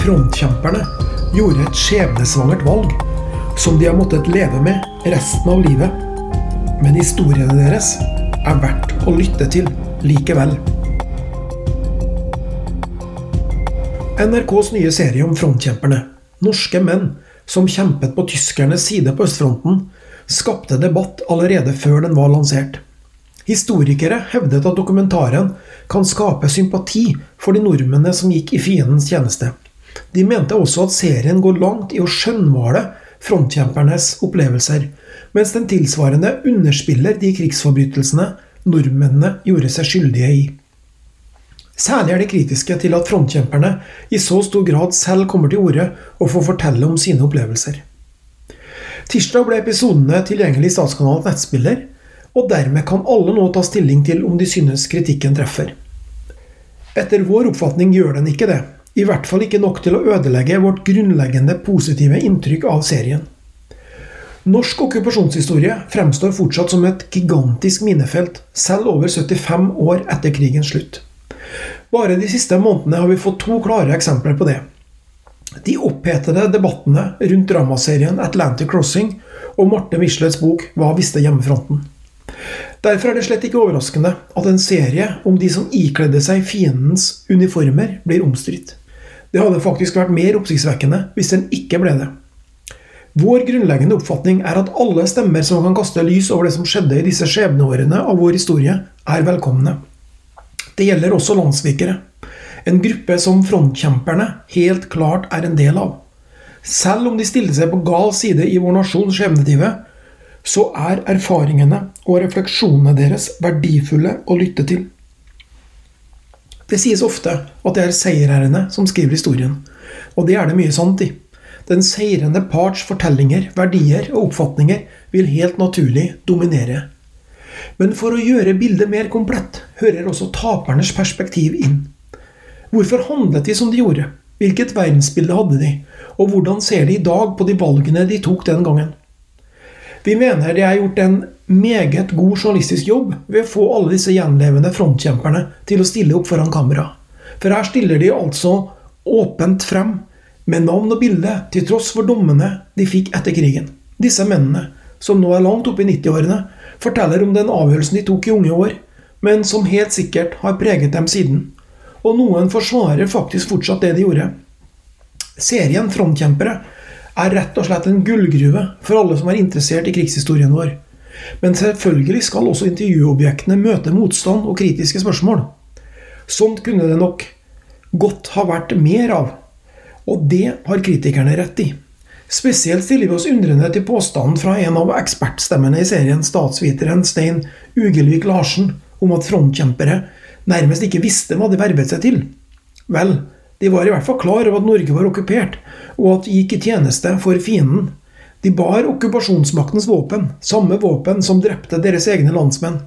Frontkjemperne gjorde et skjebnesvangert valg som de har måttet leve med resten av livet. Men historiene deres er verdt å lytte til likevel. NRKs nye serie om frontkjemperne, norske menn som kjempet på tyskernes side på østfronten, skapte debatt allerede før den var lansert. Historikere hevdet at dokumentaren kan skape sympati for de nordmennene som gikk i fiendens tjeneste. De mente også at serien går langt i å skjønnmale frontkjempernes opplevelser, mens den tilsvarende underspiller de krigsforbrytelsene nordmennene gjorde seg skyldige i. Særlig er de kritiske til at frontkjemperne i så stor grad selv kommer til orde og får fortelle om sine opplevelser. Tirsdag ble episodene tilgjengelig i Statskanalens nettspiller, og dermed kan alle nå ta stilling til om de synes kritikken treffer. Etter vår oppfatning gjør den ikke det, i hvert fall ikke nok til å ødelegge vårt grunnleggende positive inntrykk av serien. Norsk okkupasjonshistorie fremstår fortsatt som et gigantisk minefelt, selv over 75 år etter krigens slutt. Bare de siste månedene har vi fått to klare eksempler på det. De opphetede debattene rundt dramaserien Atlantic Crossing og Marte Michelets bok Hva visste hjemmefronten? Derfor er det slett ikke overraskende at en serie om de som ikledde seg fiendens uniformer, blir omstridt. Det hadde faktisk vært mer oppsiktsvekkende hvis den ikke ble det. Vår grunnleggende oppfatning er at alle stemmer som kan kaste lys over det som skjedde i disse skjebneårene av vår historie, er velkomne. Det gjelder også landssvikere. En gruppe som frontkjemperne helt klart er en del av. Selv om de stilte seg på gal side i vår nasjons skjebnetive, så er erfaringene og refleksjonene deres verdifulle å lytte til. Det sies ofte at det er seierherrene som skriver historien, og det er det mye sant i. Den seirende parts fortellinger, verdier og oppfatninger vil helt naturlig dominere. Men for å gjøre bildet mer komplett hører også tapernes perspektiv inn. Hvorfor handlet de som de gjorde? Hvilket verdensbilde hadde de? Og hvordan ser de i dag på de valgene de tok den gangen? Vi mener de har gjort en meget god journalistisk jobb ved å få alle disse gjenlevende frontkjemperne til å stille opp foran kamera. For her stiller de altså åpent frem, med navn og bilde, til tross for dommene de fikk etter krigen. Disse mennene, som nå er langt oppe i 90-årene, forteller om den avgjørelsen de tok i unge år, men som helt sikkert har preget dem siden. Og noen forsvarer faktisk fortsatt det de gjorde. Serien Frontkjempere er rett og slett en gullgruve for alle som er interessert i krigshistorien vår. Men selvfølgelig skal også intervjuobjektene møte motstand og kritiske spørsmål. Sånt kunne det nok godt ha vært mer av, og det har kritikerne rett i. Spesielt stiller vi oss undrende til påstanden fra en av ekspertstemmene i serien, statsviteren Stein Ugelvik Larsen, om at frontkjempere nærmest ikke visste hva de verbet seg til. Vel, de var i hvert fall klar over at Norge var okkupert, og at de gikk i tjeneste for fienden. De bar okkupasjonsmaktens våpen, samme våpen som drepte deres egne landsmenn.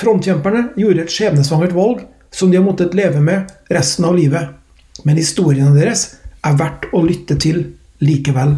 Frontkjemperne gjorde et skjebnesvangert valg som de har måttet leve med resten av livet. Men historiene deres er verdt å lytte til likevel.